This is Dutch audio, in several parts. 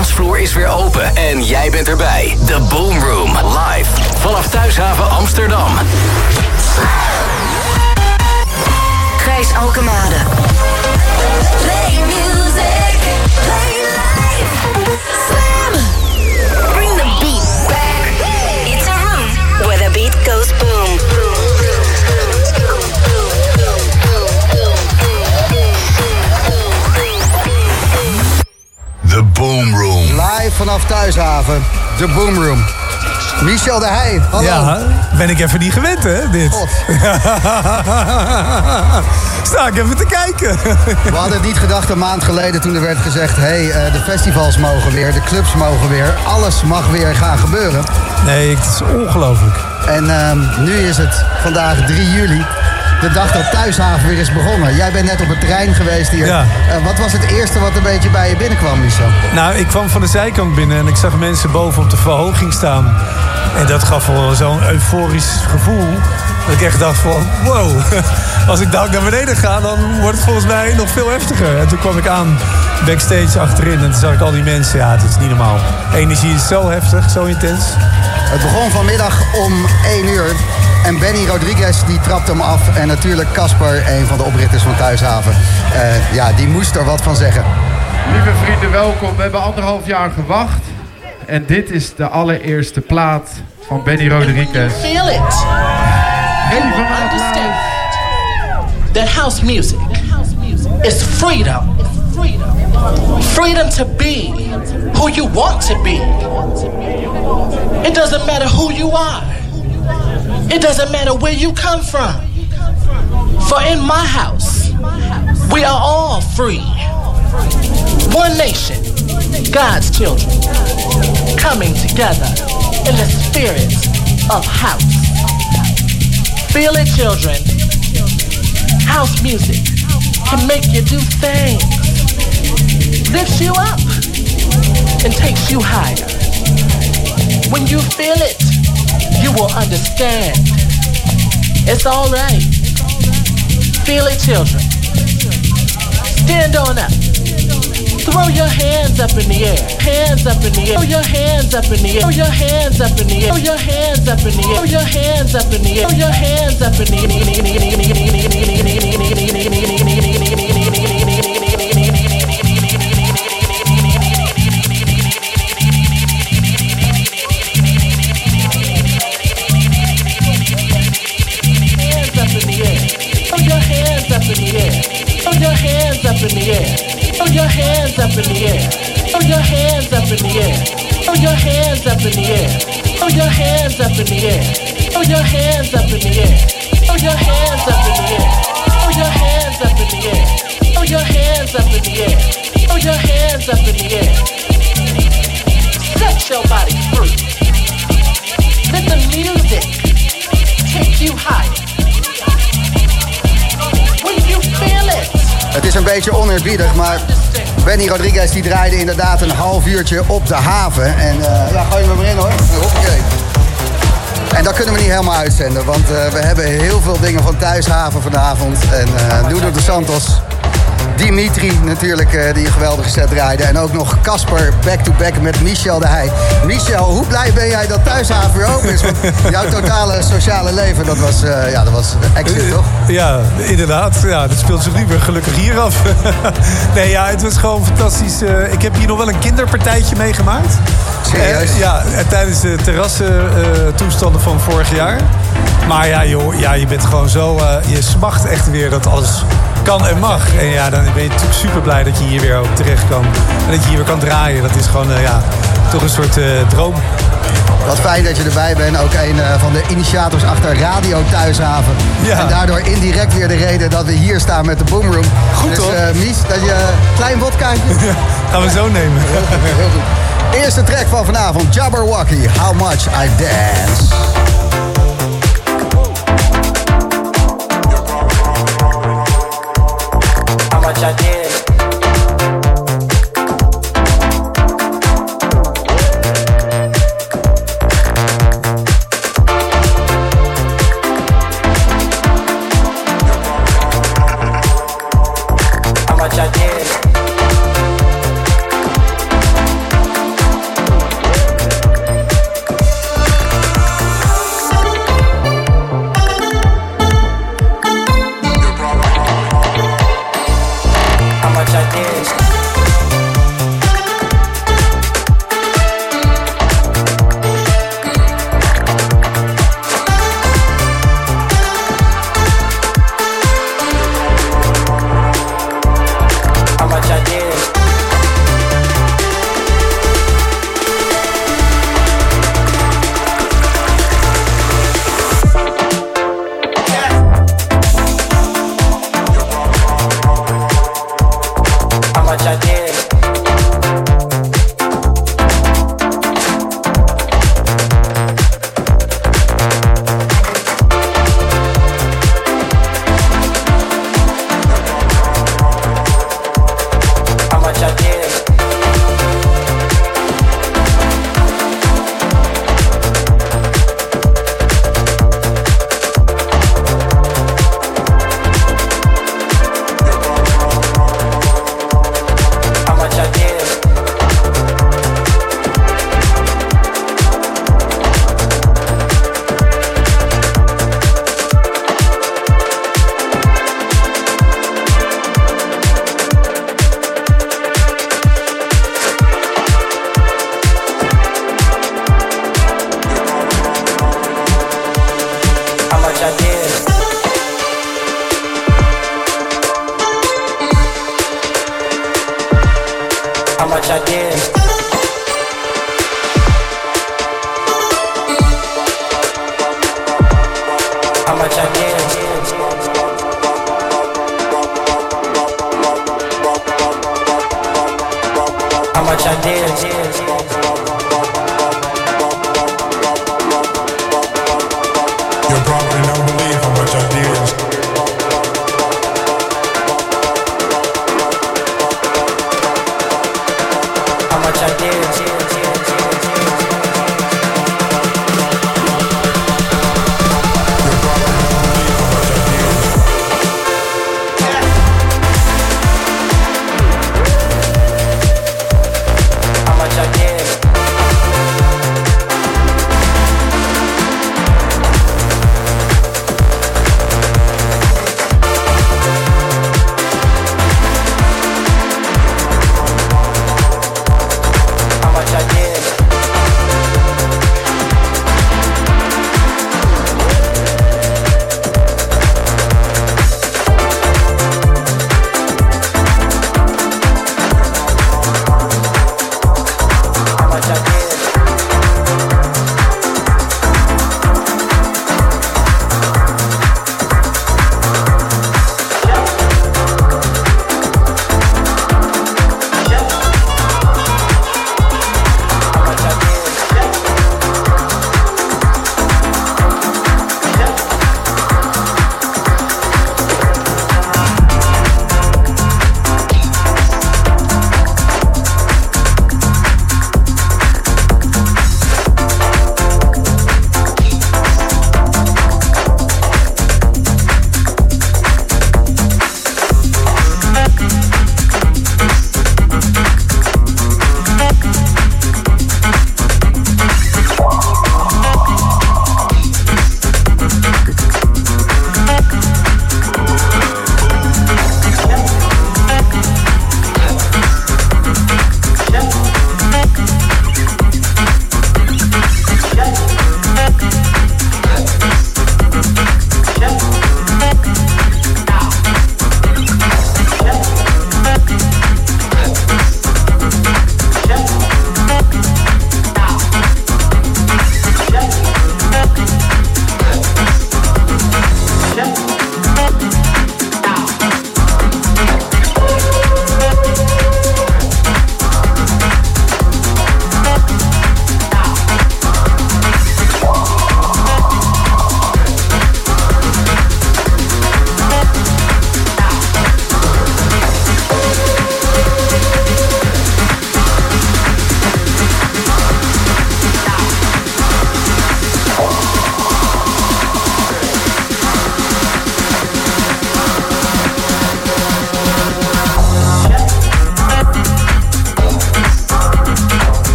dansvloer is weer open en jij bent erbij. The Boom Room, live. Vanaf Thuishaven Amsterdam. Gijs Alkemade. Play music, play life. Slam. Boom Room. Live vanaf Thuishaven, de Boom Room. Michel de Heij, hallo. Ja, ben ik even niet gewend, hè, dit. God. Sta ik even te kijken. We hadden het niet gedacht een maand geleden toen er werd gezegd... hé, hey, eh, de festivals mogen weer, de clubs mogen weer. Alles mag weer gaan gebeuren. Nee, het is ongelooflijk. En ehm, nu is het vandaag 3 juli. De dag dat Thuishaven weer is begonnen. Jij bent net op het terrein geweest hier. Ja. Eh, wat was het eerste wat een beetje bij je binnenkwam, Michel? Nou, ik kwam van de zijkant binnen en ik zag mensen boven op de verhoging staan. En dat gaf wel zo'n euforisch gevoel. Dat ik echt dacht van, wow. Als ik daar naar beneden ga, dan wordt het volgens mij nog veel heftiger. En toen kwam ik aan backstage achterin en toen zag ik al die mensen. Ja, het is niet normaal. Energie is zo heftig, zo intens. Het begon vanmiddag om 1 uur. En Benny Rodriguez die trapte hem af. En natuurlijk Casper, een van de oprichters van Thuishaven. Eh, ja, die moest er wat van zeggen. Lieve vrienden, welkom. We hebben anderhalf jaar gewacht. En dit is de allereerste plaat van Benny Rodriguez. feel it. Applaus. understand that house music is freedom. Freedom to be who you want to be. It doesn't matter who you are. It doesn't matter where you come from. For in my house, we are all free. One nation, God's children, coming together in the spirit of house. Feel it, children. House music can make you do things, lifts you up, and takes you higher. When you feel it, you will understand. It's all right. Feel it, children. Stand on up. Throw your hands up in the air. Hands up in the air. Throw your hands up in the air. Throw your hands up in the air. Throw your hands up in the air. Throw your hands up in the air. Throw your hands up in hands the air. Throw your hands up in the air. Throw your hands up in the air. Throw your hands up in the air. Throw your hands up in the air. Throw your hands up in the air. Throw your hands up in the air. Throw your hands up in the air. Throw your hands up in the air. Throw your hands up in the air. Throw your hands up in the air. Set your body free. Let the music take you higher. Het is een beetje oneerbiedig, maar Benny Rodriguez die draaide inderdaad een half uurtje op de haven. En eh, ja, gooi er maar in hoor. Hoppakee. En dat kunnen we niet helemaal uitzenden, want eh, we hebben heel veel dingen van Thuishaven vanavond. En eh Nuno de Santos, Dimitri natuurlijk, eh, die een geweldige set draaide. En ook nog Casper back-to-back met Michel de Heij. Michel, hoe blij ben jij dat Thuishaven weer open is? Want jouw totale sociale leven, dat was, eh, ja, dat was exit, toch? Ja, inderdaad. Ja, dat speelt zich nu weer gelukkig hier af. nee, ja, het was gewoon fantastisch. Eh, ik heb hier nog wel een kinderpartijtje meegemaakt. Serieus? Eh, ja, eh, tijdens de terrassentoestanden toestanden van vorig jaar. Maar ja, joh, ja, je bent gewoon zo... eh, je smacht echt weer dat alles kan en mag. En ja, dan ben je natuurlijk super blij dat je hier weer ook terecht kan. En dat je hier weer kan draaien. Dat is gewoon, eh, ja, toch een soort eh, droom. Wat fijn dat je erbij bent. Ook een eh, van de initiators achter Radio Thuishaven. Ja. En daardoor indirect weer de reden dat we hier staan met de Boomroom. Goed, dus, hoor. eh, Mies, dat je klein wodkaatje. Gaan we zo nemen. Heel goed. Eerste track van vanavond, Jabberwocky, How Much I Dance.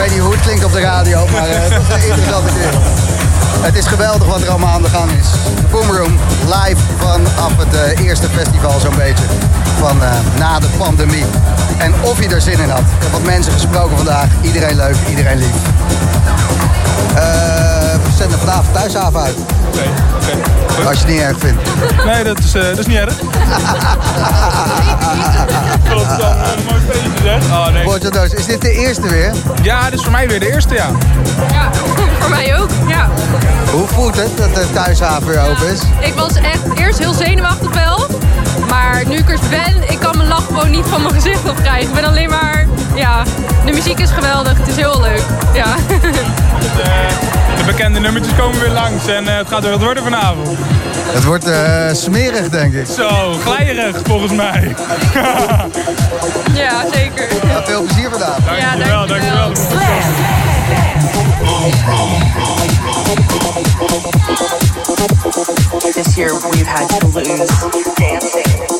Weet niet hoe het klinkt op de radio, maar eh, het is een interessante keer. Het is geweldig wat er allemaal aan de gang is. Boomroom, live vanaf het eh, eerste festival zo'n beetje. Van eh, na de pandemie. En of hij er zin in had. Ik heb wat mensen gesproken vandaag. Iedereen leuk, iedereen lief. Zenden vanavond thuishaven uit. Oké, oké. Als je het niet erg vindt. Nee, dat is, eh, dat is niet erg. Rotterdam, een mooi feestje zeg. Oh nee. Is dit de eerste weer? Ja, dit is voor mij weer de eerste, ja. Ja, voor mij ook. Ja. Hoe voelt het dat de thuishaven weer open is? Ik was echt eerst heel zenuwachtig wel. Maar nu ik er ben, ik kan mijn lach gewoon niet van mijn gezicht opkrijgen. Ik ben alleen maar, ja, de muziek is geweldig. Het is heel leuk. Ja. Dus, eh, de bekende nummertjes komen weer langs en eh, het gaat weer wat worden vanavond. Het wordt eh, smerig, denk ik. Zo, glijerig volgens mij. ja, zeker. Ja, veel plezier vandaag. Dankjewel, dankjewel. This year we've had to lose dancing.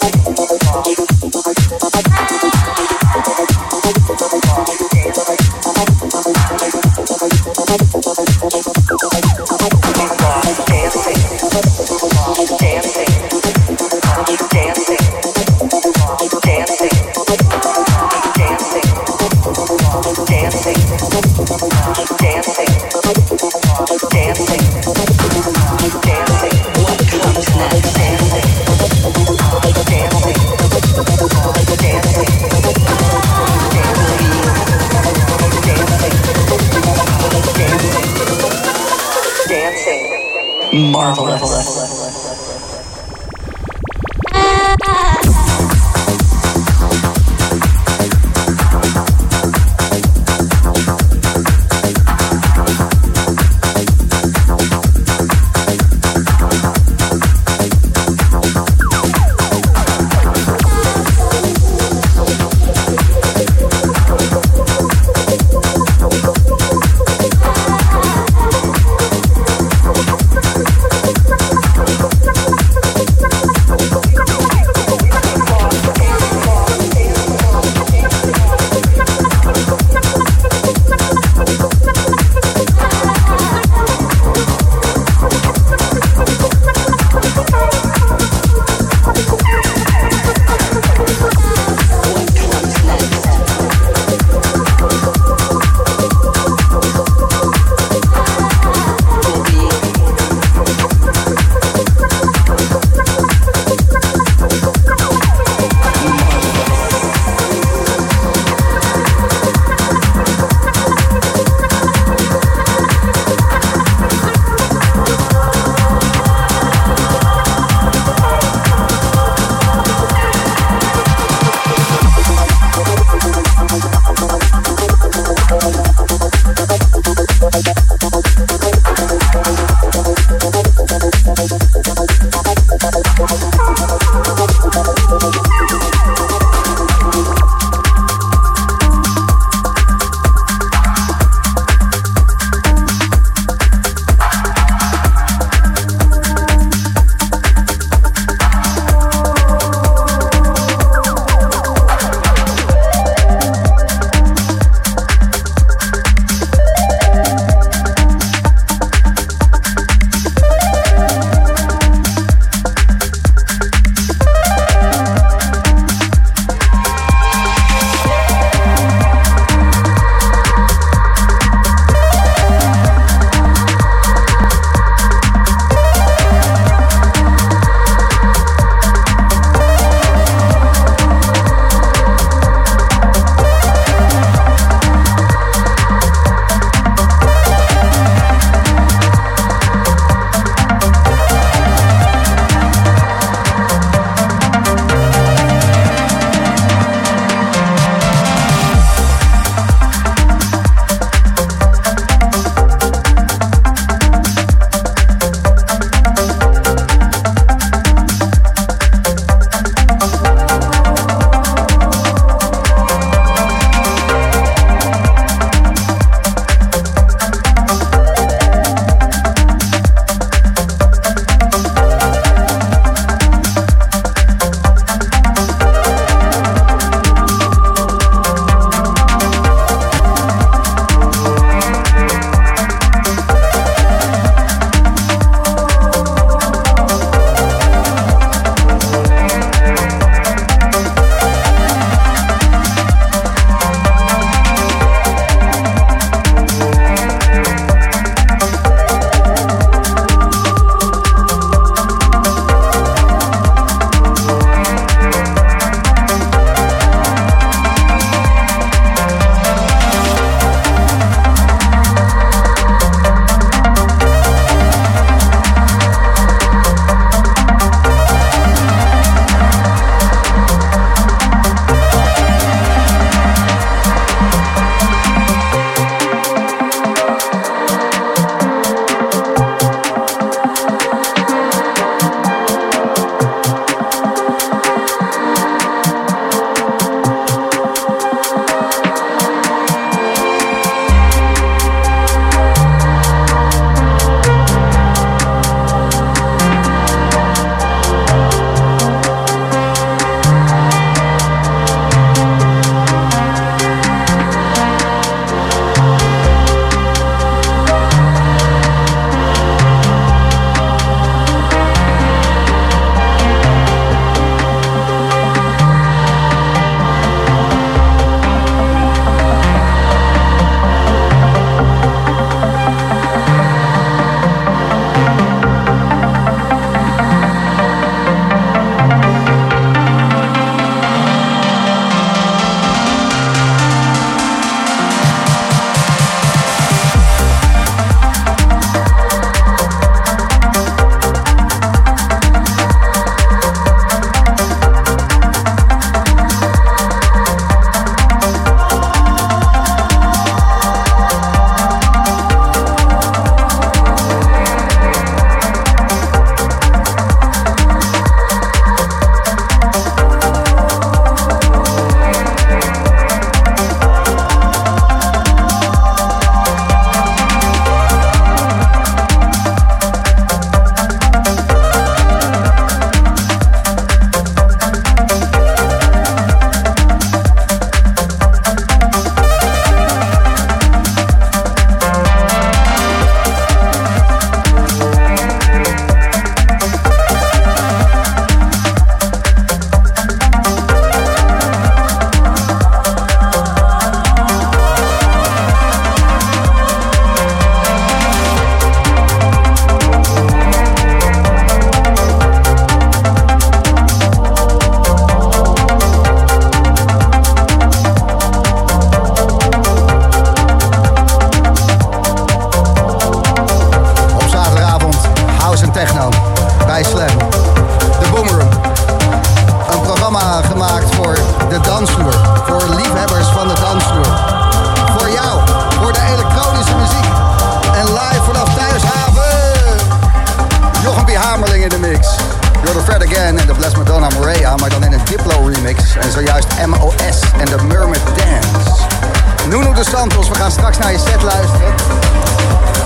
Santos, we gaan straks naar je set luisteren.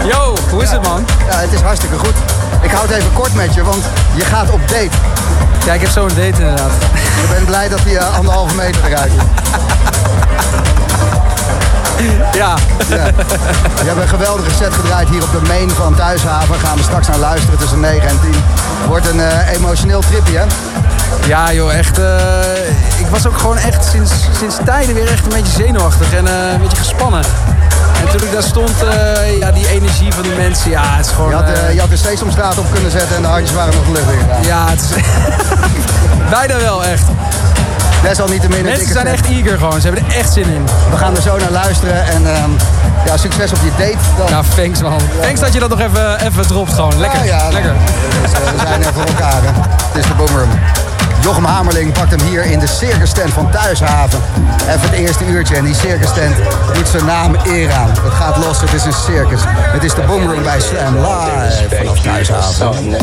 Yo, hoe is het man? Ja, het is hartstikke goed. Ik houd even kort met je, want je gaat op date. Ja, ik heb zo'n date inderdaad. Je bent blij dat hij eh, anderhalve meter eruit is. Ja. ja. Je hebt een geweldige set gedraaid hier op de main van Thuishaven. Gaan we straks naar luisteren tussen 9 en 10. Wordt een eh, emotioneel tripje, hè? Ja joh, echt. eh, ik was ook gewoon echt sinds, sinds tijden weer echt een beetje zenuwachtig en eh, een beetje gespannen. En toen ik daar stond, eh, ja, die energie van die mensen, ja, het is gewoon... Je had, je had de Sesamstraat op kunnen zetten en de handjes waren nog lucht ja, het is... Bijna wel, echt. Desalniettemin een Mensen zijn echt eager gewoon, ze hebben er echt zin in. We gaan er zo naar luisteren en ehm, ja, succes op je date. Dan. Ja, thanks man. Thanks dat je dat nog even, even dropt gewoon. Lekker, Ja, ja, lekker. Dus, we zijn er voor elkaar. Hè. Het is de Boomroom. Jochem Hamerling pakt hem hier in de circus tent van Thuishaven. Even het eerste uurtje en die circus tent doet zijn naam eer aan. Het gaat los, het is een circus. Het is de Boomroom bij Slam live vanaf Thuishaven.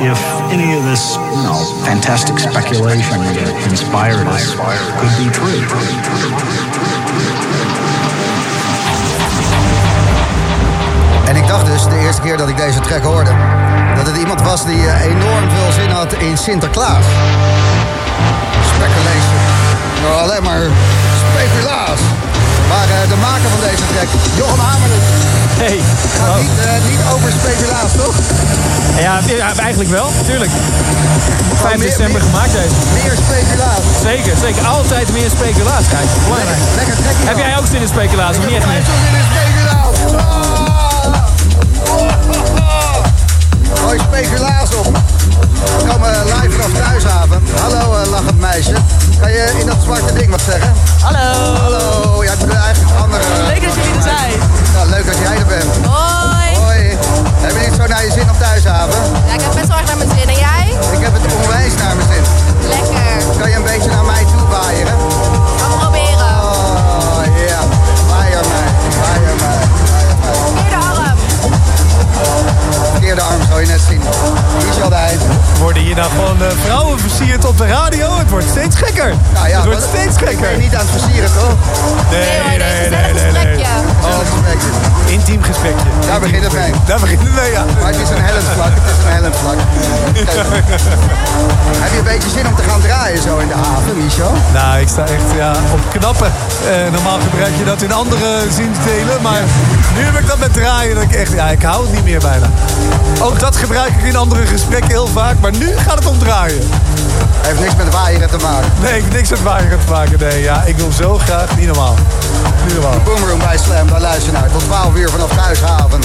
If any of this, you fantastic speculation that inspired us could be true. En ik dacht dus de eerste keer dat ik deze track hoorde... dat het iemand was die eh, enorm veel zin had in Sinterklaas. Speculation. Alleen maar speculaas. Maar eh, de maker van deze track, Jochem Hameren... Hey. Gaat niet, eh, niet over speculaas, toch? Ja, eigenlijk wel, tuurlijk. 5 meer- december meer- gemaakt deze. Meer speculaas. Zeker, zeker. Altijd meer speculaas, kijk. Belangrijk. Lekker trekkie Heb jij ook zin in speculaas, of niet echt meer? Zin in speculaas. Gooi speculaas op. We komen live vanaf Thuishaven. Hallo uh, lachend meisje. Kan je in dat zwarte ding wat zeggen? Hallo. Hallo. Ja, ik ben eigenlijk een andere... Leuk dat jullie er zijn. Leuk dat jij er bent. Hoi. Hoi. Heb je niet zo naar je zin op Thuishaven? Ja, ik heb best wel erg naar mijn zin. En jij? Ik heb het onwijs naar mijn zin. Lekker. Kan je een beetje naar mij toe waaien? Verkeerde arm zou je net zien. Die is altijd. Worden hier nou gewoon eh, vrouwen versierd op de radio? Het wordt steeds gekker. Nou ja, het wordt steeds Ik ben gekker. je niet aan het versieren, toch? Nee, nee, nee, nee, nee, Gesprekje. Gezellig gesprekje. Intiem gesprekje. Daar begint het mee. Daar begint het mee, ja. Maar het is een hellend vlak. Het is een hellend vlak. Heb je een beetje zin om te gaan draaien zo in de haven, Micho? Nou, ik sta echt ja, op knappen. Eh, normaal gebruik je dat in andere zinsdelen. Maar nu heb ik dat met draaien. Dat ik echt, ja, ik hou het niet meer bijna. Ook dat gebruik ik in andere gesprekken heel vaak. Maar nu gaat het om draaien. Heeft niks met waaieren te maken. Nee, heeft niks met waaieren te maken. Nee, ja, ik wil zo graag. Niet normaal. Niet normaal. Boomroom bij Slam, daar luister je naar. Tot 12 uur vanaf Thuishaven.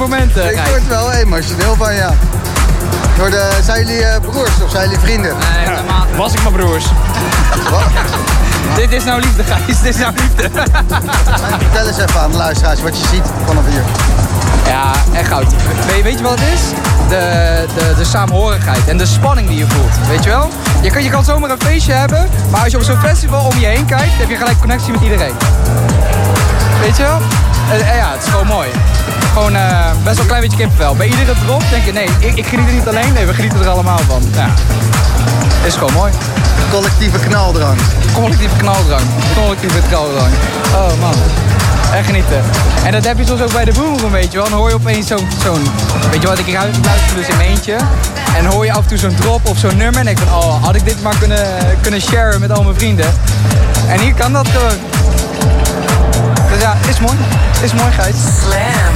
Moment, eh, Ik word wel emotioneel van, ja. Door de, zijn jullie eh, broers of zijn jullie vrienden? Nee, helemaal niet. Was ik mijn broers. Dit is nou liefde, Gijs. Dit is nou liefde. Vertel eens even aan de luisteraars wat je ziet vanaf hier. Ja, echt goud. Weet, weet je wat het is? De, de, de saamhorigheid en de spanning die je voelt. Weet je wel? Je kan, je kan zomaar een feestje hebben, maar als je op zo'n festival om je heen kijkt, heb je gelijk connectie met iedereen. Weet je wel? Eh, ja, het is gewoon mooi. Gewoon eh, best wel een klein beetje kippenvel. Bij iedere drop denk je, nee, ik, ik geniet er niet alleen, nee, we genieten er allemaal van. Ja. Is gewoon mooi. Collectieve knaldrang. Collectieve knaldrang. Collectieve knaldrang. Oh man. Echt genieten. En dat heb je soms ook bij de boomroom, weet je wel. Dan hoor je opeens zo'n, zo'n weet je wat, ik luister dus in mijn eentje. En hoor je af en toe zo'n drop of zo'n nummer. En ik van, oh, had ik dit maar kunnen, kunnen sharen met al mijn vrienden. En hier kan dat gewoon. Ja, is mooi. Is mooi, Gijs. Slam.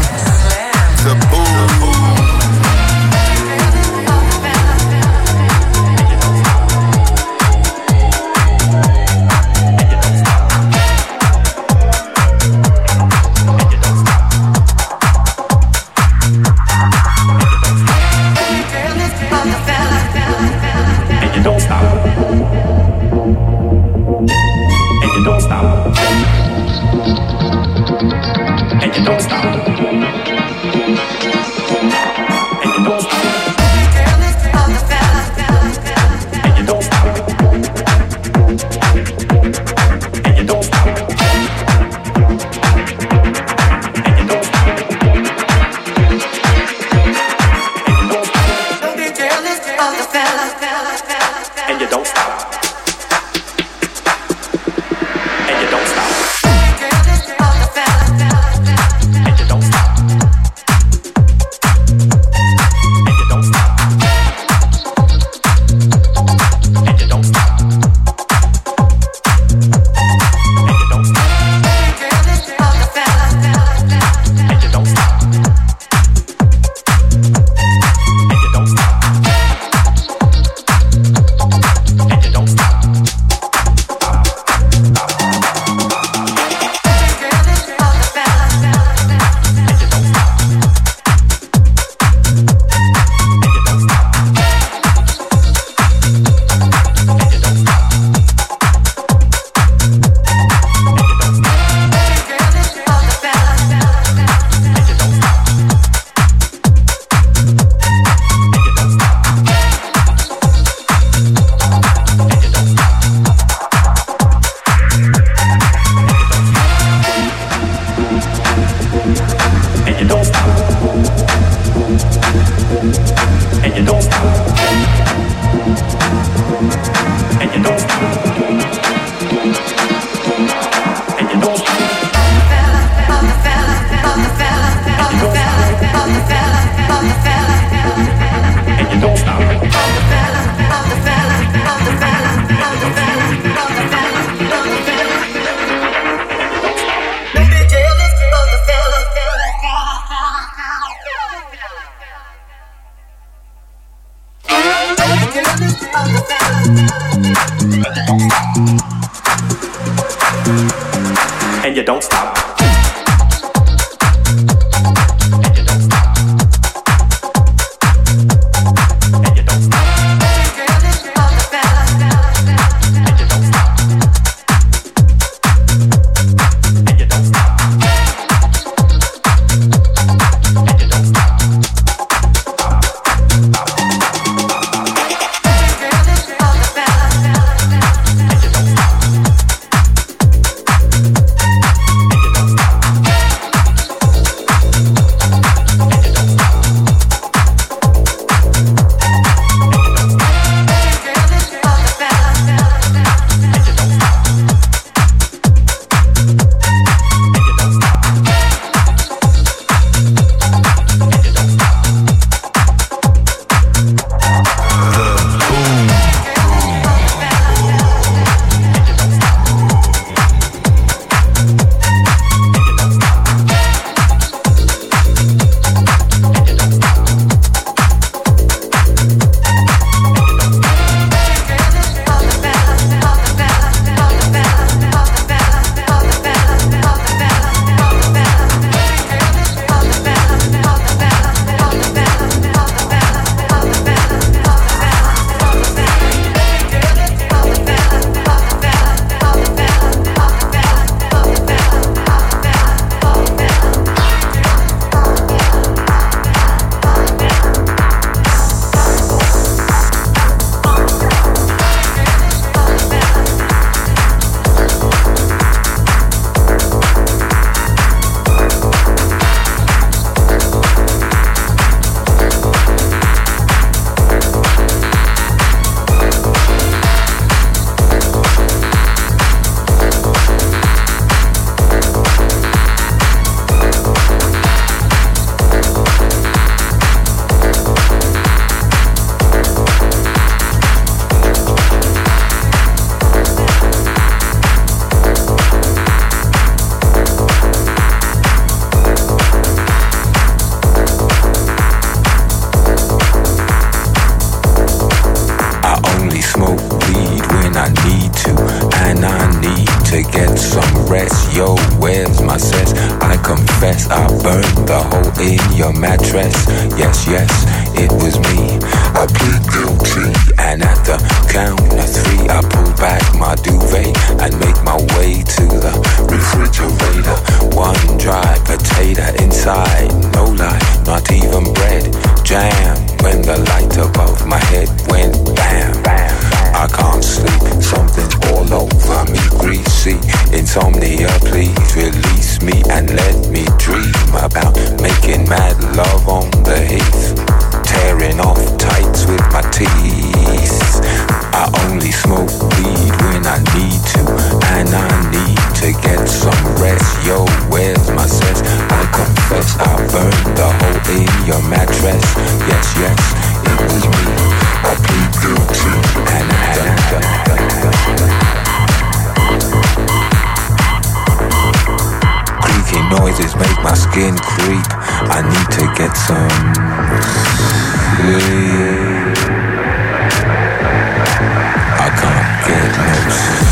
The to get some rest. Yo, where's my sense? I confess I burned the hole in your mattress. Yes, yes, it was me. I plead guilty, and at the count of three, I pull back my duvet and make my way to the refrigerator. One dry potato inside, no life, not even bread Jam when the light above my head went bam. I can't sleep, something's all over me, greasy. Insomnia, please release me and let me dream about making mad love on the heath. Tearing off tights with my teeth. I only smoke weed when I need to, and I need to get some rest. Yo, where's my sense? I confess I burned the hole in your mattress. Yes, yes, it was me. I plead guilty, and I Creaky noises make my skin creep. I need to get some sleep. I can't get no sleep.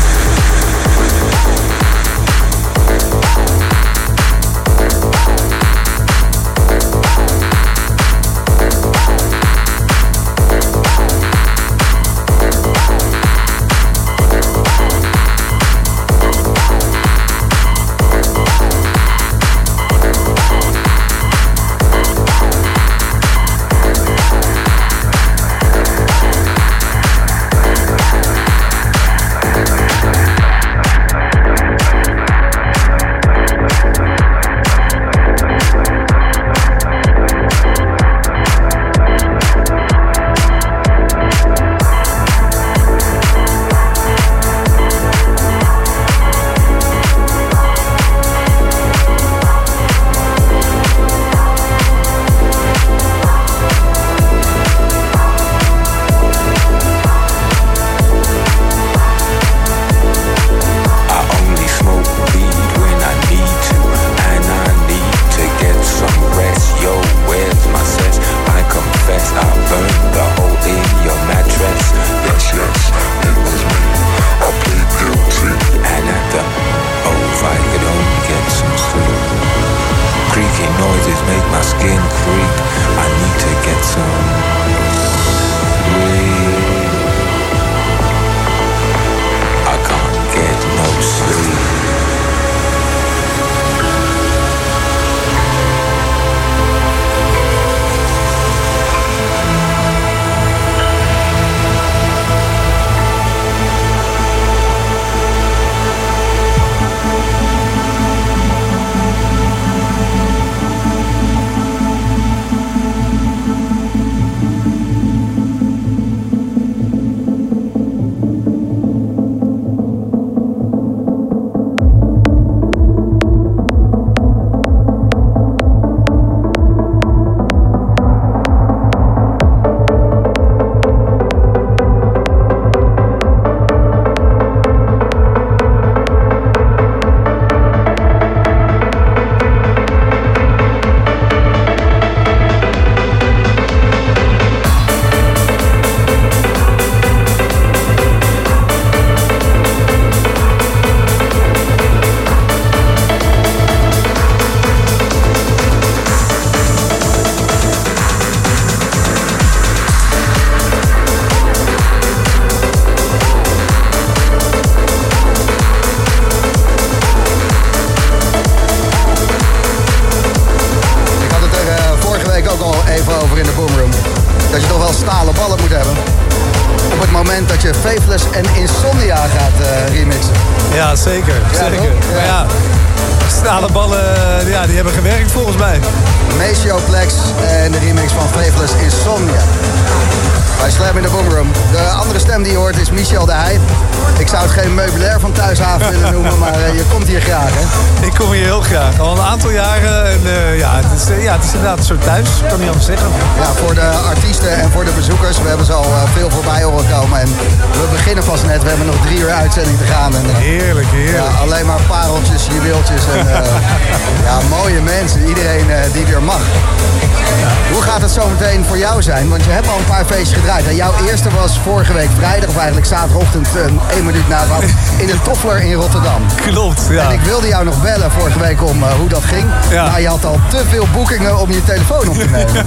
Meteen voor jou zijn? Want je hebt al een paar feestjes gedraaid. En jouw eerste was vorige week vrijdag, of eigenlijk zaterdagochtend, een één minuut na twaalf, in de Toffler in Rotterdam. Klopt, ja. En ik wilde jou nog bellen vorige week om eh, hoe dat ging. Maar je had al te veel boekingen om je telefoon op te nemen.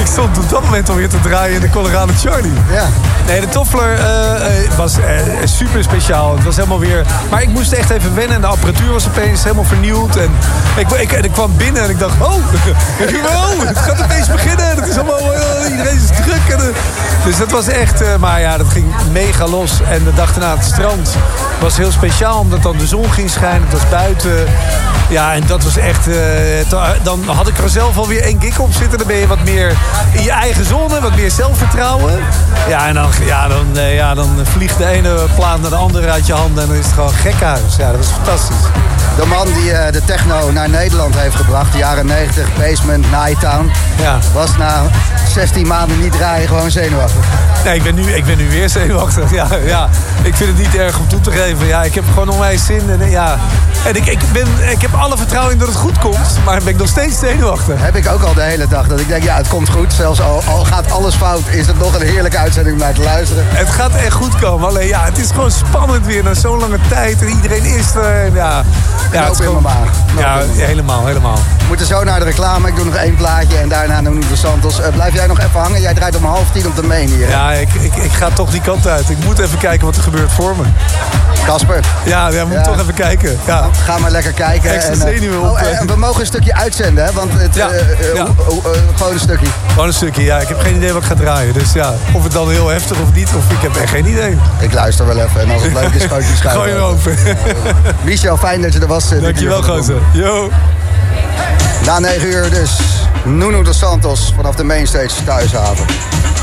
ik stond op dat moment alweer te draaien in de Colorado Charlie. Ja. Nee, de Toffler eh, eh, was eh, super speciaal. Het was helemaal weer... Maar ik moest echt even wennen. En de apparatuur was opeens helemaal vernieuwd. En ik, ik, ik kwam binnen en ik dacht... Oh, oh het gaat opeens beginnen. Het is allemaal... eh, iedereen is druk. En, eh, dus dat was echt... eh, maar ja, dat ging mega los. En de dag daarna het strand was heel speciaal. Omdat dan de zon ging schijnen. Het was buiten. Ja, en dat was echt... dan had ik er zelf alweer één gig op zitten. Dan ben je wat meer in je eigen zone. Wat meer zelfvertrouwen. Ja, en dan, ja, dan, ja, dan vliegt de ene plaat naar de andere uit je handen. En dan is het gewoon gekhuis. Ja, dat was fantastisch. De man die eh, de techno naar Nederland heeft gebracht, de jaren 90, Basement, Nighttown, Ja. was na 16 maanden niet draaien gewoon zenuwachtig. Nee, ik ben nu, ik ben nu weer zenuwachtig. Ja, ja. Ik vind het niet erg om toe te geven. Ja, ik heb gewoon onwijs zin. En, ja. En ik, ik, ben, ik heb alle vertrouwen in dat het goed komt. Maar ben ik nog steeds zenuwachtig. Heb ik ook al de hele dag. Dat ik denk, ja, het komt goed. Zelfs al, al gaat alles fout, is het nog een heerlijke uitzending om naar te luisteren. Het gaat echt goed komen. Alleen ja, het is gewoon spannend weer na zo'n lange tijd. En iedereen is er. En ja, ja, het is gewoon- maag. Ja, helemaal, helemaal. We moeten zo naar de reclame. Ik doe nog één plaatje en daarna Nuno de Santos. Eh, blijf jij nog even hangen? Jij draait om half tien op de main hier. hè? Ja, ik, ik, ik ga toch die kant uit. Ik moet even kijken wat er gebeurt voor me. Kasper. Ja, ja moet Ja. toch even kijken. Ja. Ga maar lekker kijken. Extra en, eh, oh, eh. en we mogen een stukje uitzenden, hè? Want het, Ja, eh, ja. gewoon een stukje. Gewoon een stukje, ja. Ik heb geen idee wat ik ga draaien. Dus ja, of het dan heel heftig of niet, of ik heb echt geen idee. Ik luister wel even. En als het leuk is, gooi ik die schuif Gooi hem open. Michel, fijn dat je er was. Dankjewel, gozer. Yo. Na 9 uur dus Nuno de Santos vanaf de Mainstage Thuishaven.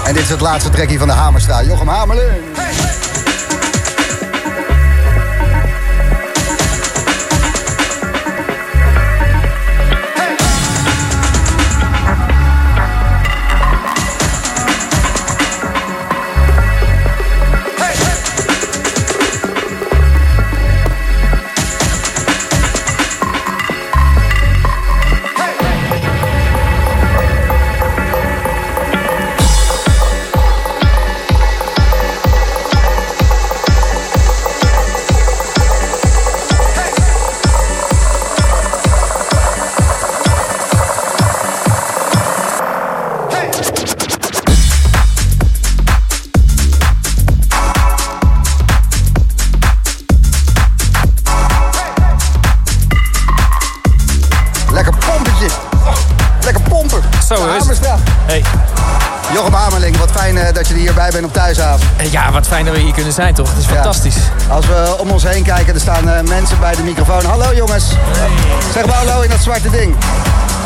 En dit is het laatste trekje van de Hamerstraat. Jochem Hamerling. Ja, wat fijn dat we hier kunnen zijn, toch? Het is fantastisch. Als we om ons heen kijken, er staan eh, mensen bij de microfoon. Hallo jongens. Zeg maar hallo in dat zwarte ding.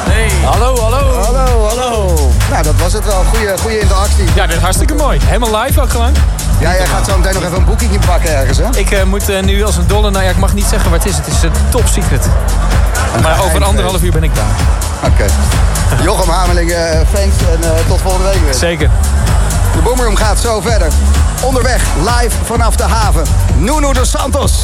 Hey. Hallo, hallo. Hallo, hallo. Nou, dat was het wel. Goeie, goede interactie. Ja, dit is hartstikke mooi. Helemaal live ook gewoon. Ja, jij gaat zo meteen nog even een boekingje pakken ergens, hè? Ik eh, moet eh, nu als een dolle... Nou ja, ik mag niet zeggen waar het is. Het is een top secret. Maar over anderhalf uur ben ik daar. Oké. Jochem Hamerling, eh, thanks en eh, tot volgende week weer. Zeker. De Boomroom gaat zo verder. Onderweg, live vanaf de haven. Nuno de Santos.